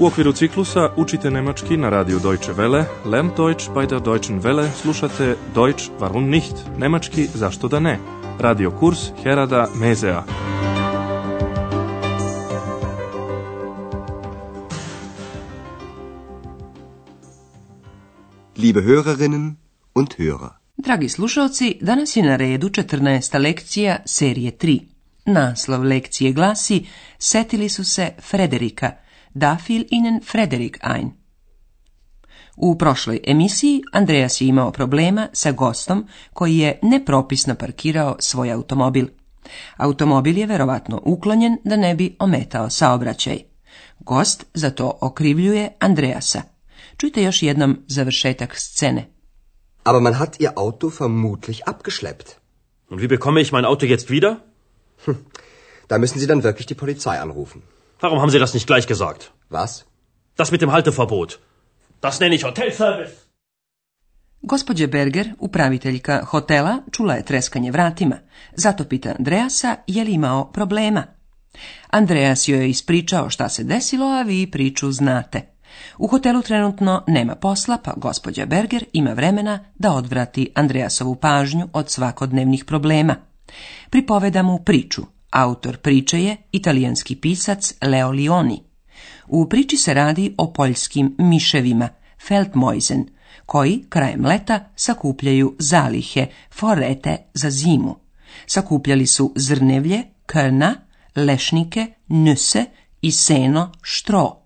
U okviru ciklusa učite nemački na radiju Deutsche Welle, Lern Deutsch bei der Deutschen Welle, slušate Deutsch warum nicht, nemački zašto da ne, radio kurs Herada Mezea. Liebe Hörerinnen und Hörer. Dragi slušalci, danas je na redu 14. lekcija serije 3. Naslov lekcije glasi Setili su se Frederika – da fiel Ihnen Frederik ein. U prošloj emisiji Andreas je imao problema sa gostom koji je nepropisno parkirao svoj automobil. Automobil je verovatno uklonjen da ne bi ometao saobraćaj. Gost za to okrivljuje Andreasa. Čujte još jednom završetak scene. Aber man hat ihr Auto vermutlich abgeschleppt. Und wie bekomme ich mein Auto jetzt wieder? Hm. da müssen Sie dann wirklich die Polizei anrufen. Warum haben Sie das nicht gleich gesagt? Was? Das mit dem Halteverbot. Das nenne ich Hotelservice. Gospodje Berger, upraviteljka hotela, čula je treskanje vratima. Zato pita Andreasa je li imao problema. Andreas joj je ispričao šta se desilo, a vi priču znate. U hotelu trenutno nema posla, pa gospođa Berger ima vremena da odvrati Andreasovu pažnju od svakodnevnih problema. Pripoveda mu priču Autor priče je italijanski pisac Leo Lioni. U priči se radi o poljskim miševima, Feldmoisen, koji krajem leta sakupljaju zalihe, forete za zimu. Sakupljali su zrnevlje, krna, lešnike, nuse i seno, štro.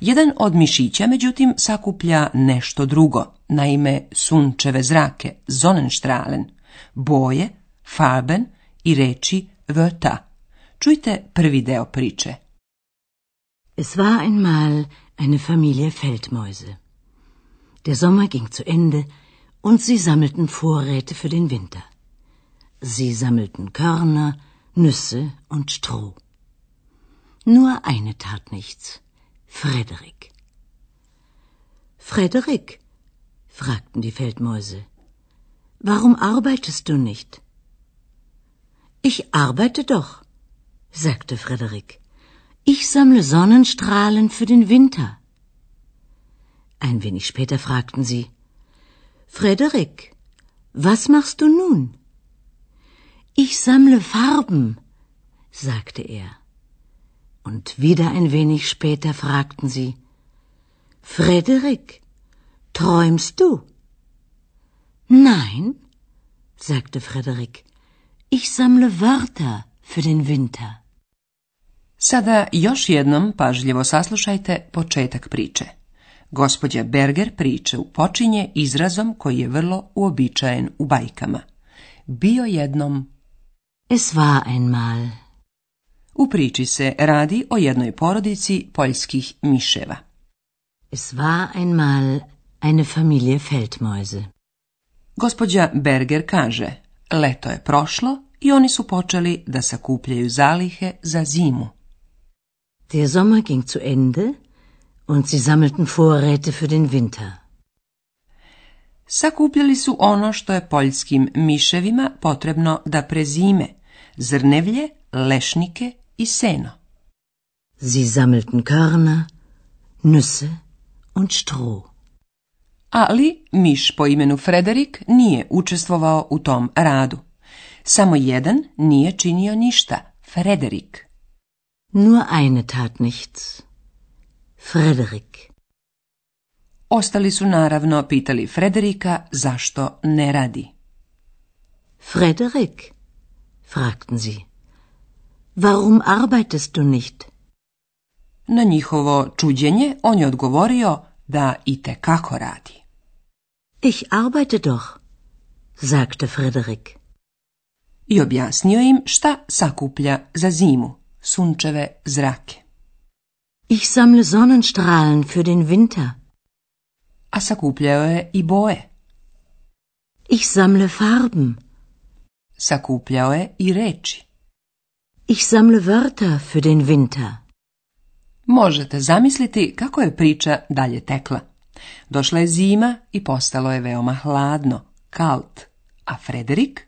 Jedan od mišića, međutim, sakuplja nešto drugo, naime sunčeve zrake, zonenštralen, boje, farben i reči Wörter. Čujte prvi deo priče. Es war einmal eine Familie Feldmäuse. Der Sommer ging zu Ende und sie sammelten Vorräte für den Winter. Sie sammelten Körner, Nüsse und Stroh. Nur eine tat nichts. Frederik. Frederik, fragten die Feldmäuse, warum arbeitest du nicht? Ich arbeite doch, sagte Frederik. Ich sammle Sonnenstrahlen für den Winter. Ein wenig später fragten sie Frederik, was machst du nun? Ich sammle Farben, sagte er. Und wieder ein wenig später fragten sie Frederik, träumst du? Nein, sagte Frederik. Ich sammle Wörter für den Winter. Sada još jednom pažljivo saslušajte početak priče. Gospodja Berger priče počinje izrazom koji je vrlo uobičajen u bajkama. Bio jednom... Es war einmal. U priči se radi o jednoj porodici poljskih miševa. Es war einmal eine Familie Feldmäuse. Gospođa Berger kaže... Leto je prošlo i oni su počeli da sakupljaju zalihe za zimu. Der Sommer ging zu Ende und sie sammelten Vorräte für den Winter. Sakupljali su ono što je poljskim miševima potrebno da prezime, zrnevlje, lešnike i seno. Sie sammelten Körner, Nüsse und Stroh ali miš po imenu Frederik nije učestvovao u tom radu. Samo jedan nije činio ništa, Frederik. Nur eine tat nichts. Frederik. Ostali su naravno pitali Frederika zašto ne radi. Frederik, fragten sie. Warum arbeitest du nicht? Na njihovo čuđenje on je odgovorio da i te kako radi. Ich arbeite doch, sagte Frederik. I objasnio im šta sakuplja za zimu, sunčeve zrake. Ich sammle Sonnenstrahlen für den Winter. A sakupljao je i boje. Ich sammle Farben. Sakupljao je i reči. Ich sammle Wörter für den Winter. Možete zamisliti kako je priča dalje tekla. Došla je zima i postalo je veoma hladno, kalt, a Frederik?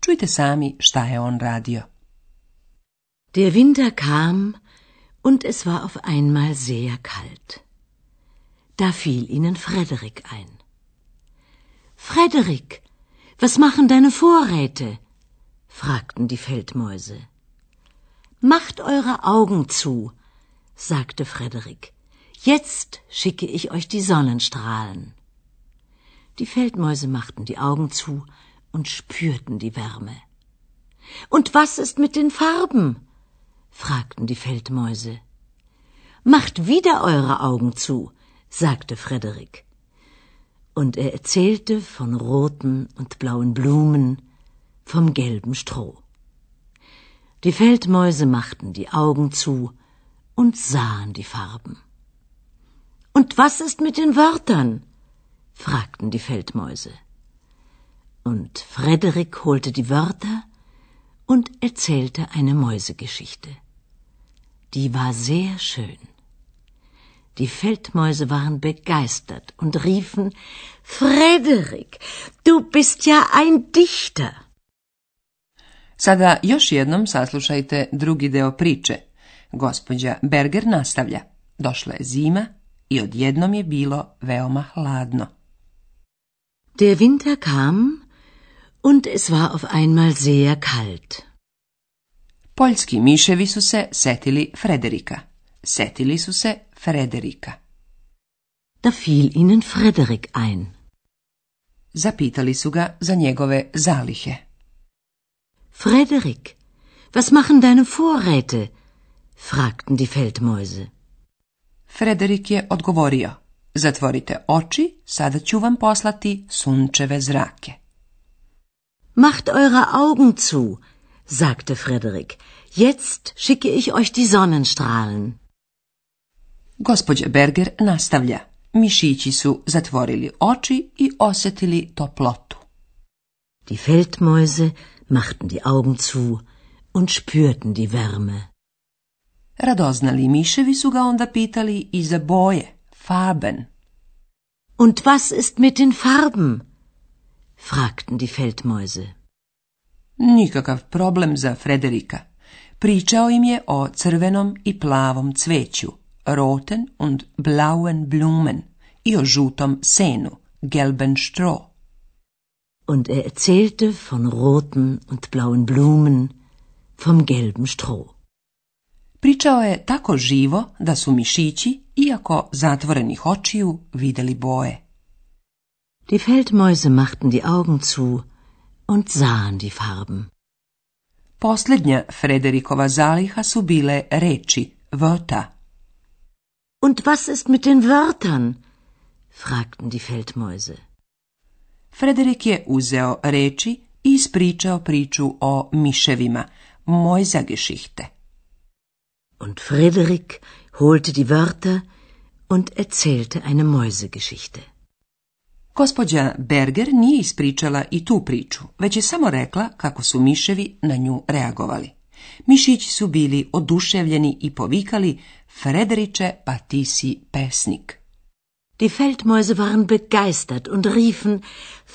Čujte sami šta je on radio. Der Winter kam und es war auf einmal sehr kalt. Da fiel ihnen Frederik ein. Frederik, was machen deine Vorräte? fragten die Feldmäuse. Macht eure Augen zu, sagte Frederik. Jetzt schicke ich euch die Sonnenstrahlen. Die Feldmäuse machten die Augen zu und spürten die Wärme. Und was ist mit den Farben? fragten die Feldmäuse. Macht wieder eure Augen zu, sagte Frederik. Und er erzählte von roten und blauen Blumen, vom gelben Stroh. Die Feldmäuse machten die Augen zu und sahen die Farben. Und was ist mit den Wörtern? fragten die Feldmäuse. Und Frederik holte die Wörter und erzählte eine Mäusegeschichte. Die war sehr schön. Die Feldmäuse waren begeistert und riefen Frederik, du bist ja ein Dichter. Sada još jednom saslušajte drugi deo priče. Gospođa Berger nastavlja. Došla je zima i odjednom je bilo veoma hladno. Der Winter kam und es war auf einmal sehr kalt. Poljski miševi su se setili Frederika. Setili su se Frederika. Da fiel ihnen Frederik ein. Zapitali su ga za njegove zalihe. Frederik, was machen deine Vorräte? fragten die Feldmäuse. Frederik je odgovorio, zatvorite oči, sada ću vam poslati sunčeve zrake. Macht eure Augen zu, sagte Frederik. Jetzt schicke ich euch die Sonnenstrahlen. Gospodje Berger nastavlja. Mišići su zatvorili oči i osetili toplotu. Die Feldmäuse machten die Augen zu und spürten die Wärme. Radoznali miševi su ga onda pitali i za boje, Farben. Und was ist mit den Farben? fragten die Feldmäuse. Nikakav problem za Frederika. Pričao im je o crvenom i plavom cveću, roten und blauen blumen, i o žutom senu, gelben stroh. Und er erzählte von roten und blauen Blumen, vom gelben Stroh. Pričao je tako živo da su mišići, iako zatvorenih očiju, videli boje. Die Feldmäuse machten die Augen zu und sahen die Farben. Posljednja Frederikova zaliha su bile reči, vrta. Und was ist mit den Wörtern? fragten die Feldmäuse. Frederik je uzeo reči i ispričao priču o miševima, Mojzageschichte und Frederik holte die Wörter und erzählte eine Mäusegeschichte. Gospođa Berger nije ispričala i tu priču, već je samo rekla kako su miševi na nju reagovali. Mišići su bili oduševljeni i povikali Frederiče, pa ti si pesnik. Die Feldmäuse waren begeistert und riefen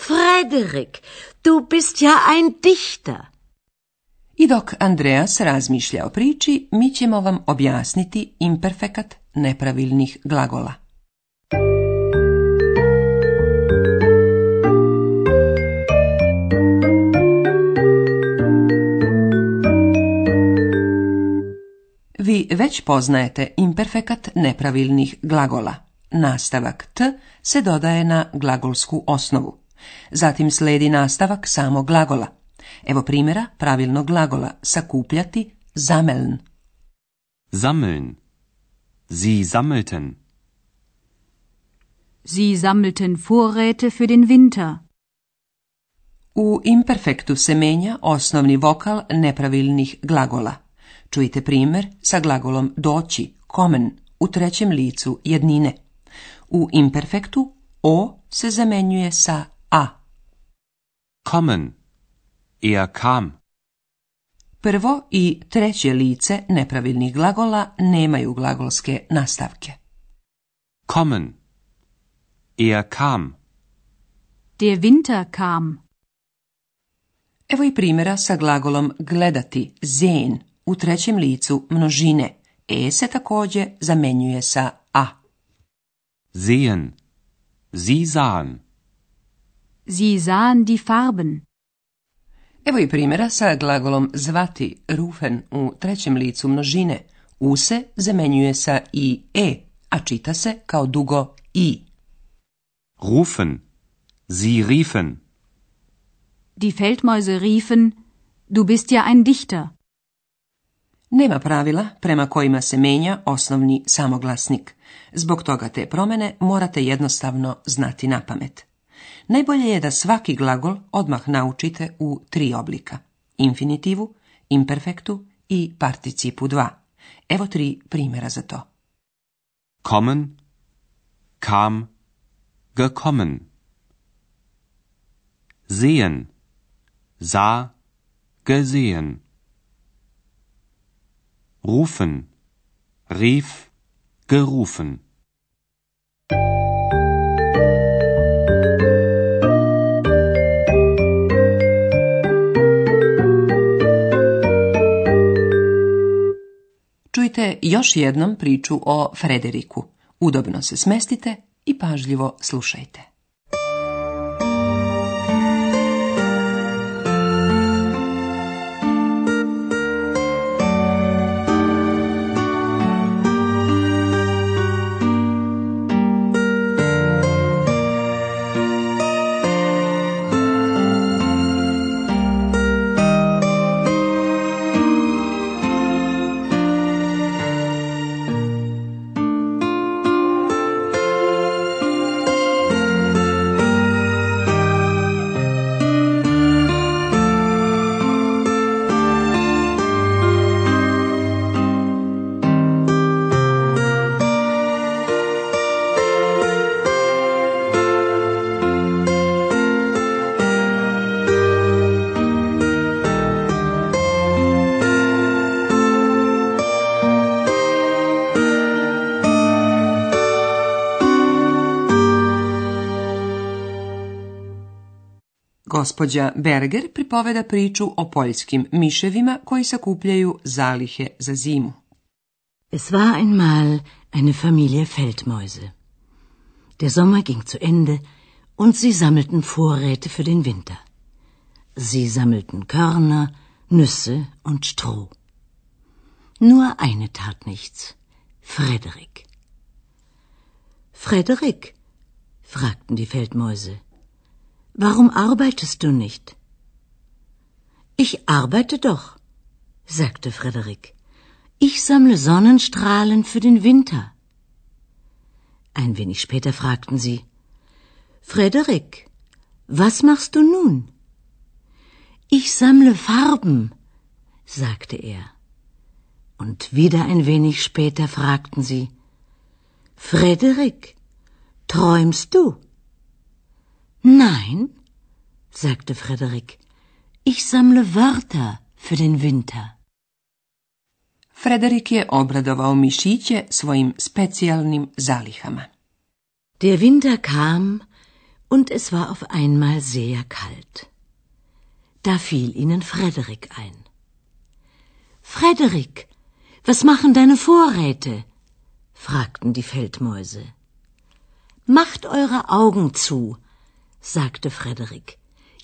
Frederik, du bist ja ein Dichter. I dok Andreas razmišlja o priči, mi ćemo vam objasniti imperfekat nepravilnih glagola. Vi već poznajete imperfekat nepravilnih glagola. Nastavak t se dodaje na glagolsku osnovu. Zatim sledi nastavak samo glagola – Evo primjera pravilnog glagola sakupljati zameln. Sammeln. Sie sammelten. Sie sammelten Vorräte für den Winter. U imperfektu se menja osnovni vokal nepravilnih glagola. Čujte primjer sa glagolom doći, komen, u trećem licu jednine. U imperfektu o se zamenjuje sa a. Kommen. Er kam. Prvo i treće lice nepravilnih glagola nemaju glagolske nastavke. Kommen. Er kam. Der Winter kam. Evo i primjera sa glagolom gledati, sehen, u trećem licu množine. E se također zamenjuje sa a. Sehen. Sie sahen. Sie sahen die Farben. Evo i primjera sa glagolom zvati rufen u trećem licu množine. U se zamenjuje sa i e, a čita se kao dugo i. Rufen. Sie riefen. Die Feldmäuse riefen, du bist ja ein Dichter. Nema pravila prema kojima se menja osnovni samoglasnik. Zbog toga te promene morate jednostavno znati na pamet. Najbolje je da svaki glagol odmah naučite u tri oblika. Infinitivu, imperfektu i participu dva. Evo tri primjera za to. Kommen, kam, gekommen. Sehen, za gesehen. Rufen, rief, gerufen. još jednom priču o Frederiku. Udobno se smestite i pažljivo slušajte. Gospođa Berger pripoveda priču o poljskim miševima koji sakupljaju zalihe za zimu. Es war einmal eine Familie Feldmäuse. Der Sommer ging zu Ende und sie sammelten Vorräte für den Winter. Sie sammelten Körner, Nüsse und Stroh. Nur eine tat nichts. Frederik. Frederik? fragten die Feldmäuse. Warum arbeitest du nicht? Ich arbeite doch, sagte Frederik. Ich sammle Sonnenstrahlen für den Winter. Ein wenig später fragten sie Frederik, was machst du nun? Ich sammle Farben, sagte er. Und wieder ein wenig später fragten sie Frederik, träumst du? Nein, sagte Frederik, ich sammle Wörter für den Winter. Frederik je obradovao mišiće svojim specijalnim zalihama. Der Winter kam und es war auf einmal sehr kalt. Da fiel ihnen Frederik ein. Frederik, was machen deine Vorräte? fragten die Feldmäuse. Macht eure Augen zu, sagte Frederik.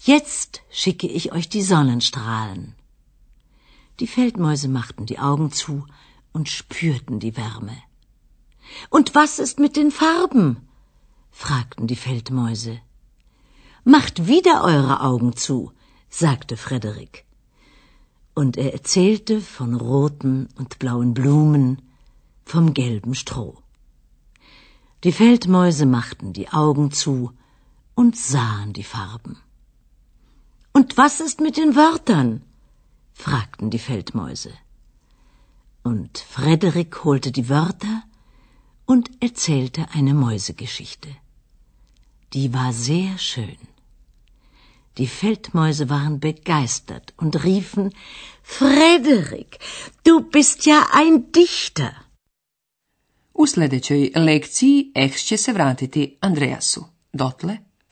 Jetzt schicke ich euch die Sonnenstrahlen. Die Feldmäuse machten die Augen zu und spürten die Wärme. Und was ist mit den Farben? fragten die Feldmäuse. Macht wieder eure Augen zu, sagte Frederik. Und er erzählte von roten und blauen Blumen, vom gelben Stroh. Die Feldmäuse machten die Augen zu und sahen die Farben. Und was ist mit den Wörtern? fragten die Feldmäuse. Und Frederik holte die Wörter und erzählte eine Mäusegeschichte. Die war sehr schön. Die Feldmäuse waren begeistert und riefen Frederik, du bist ja ein Dichter. U sljedećoj lekciji Eks će se vratiti Andreasu. Dotle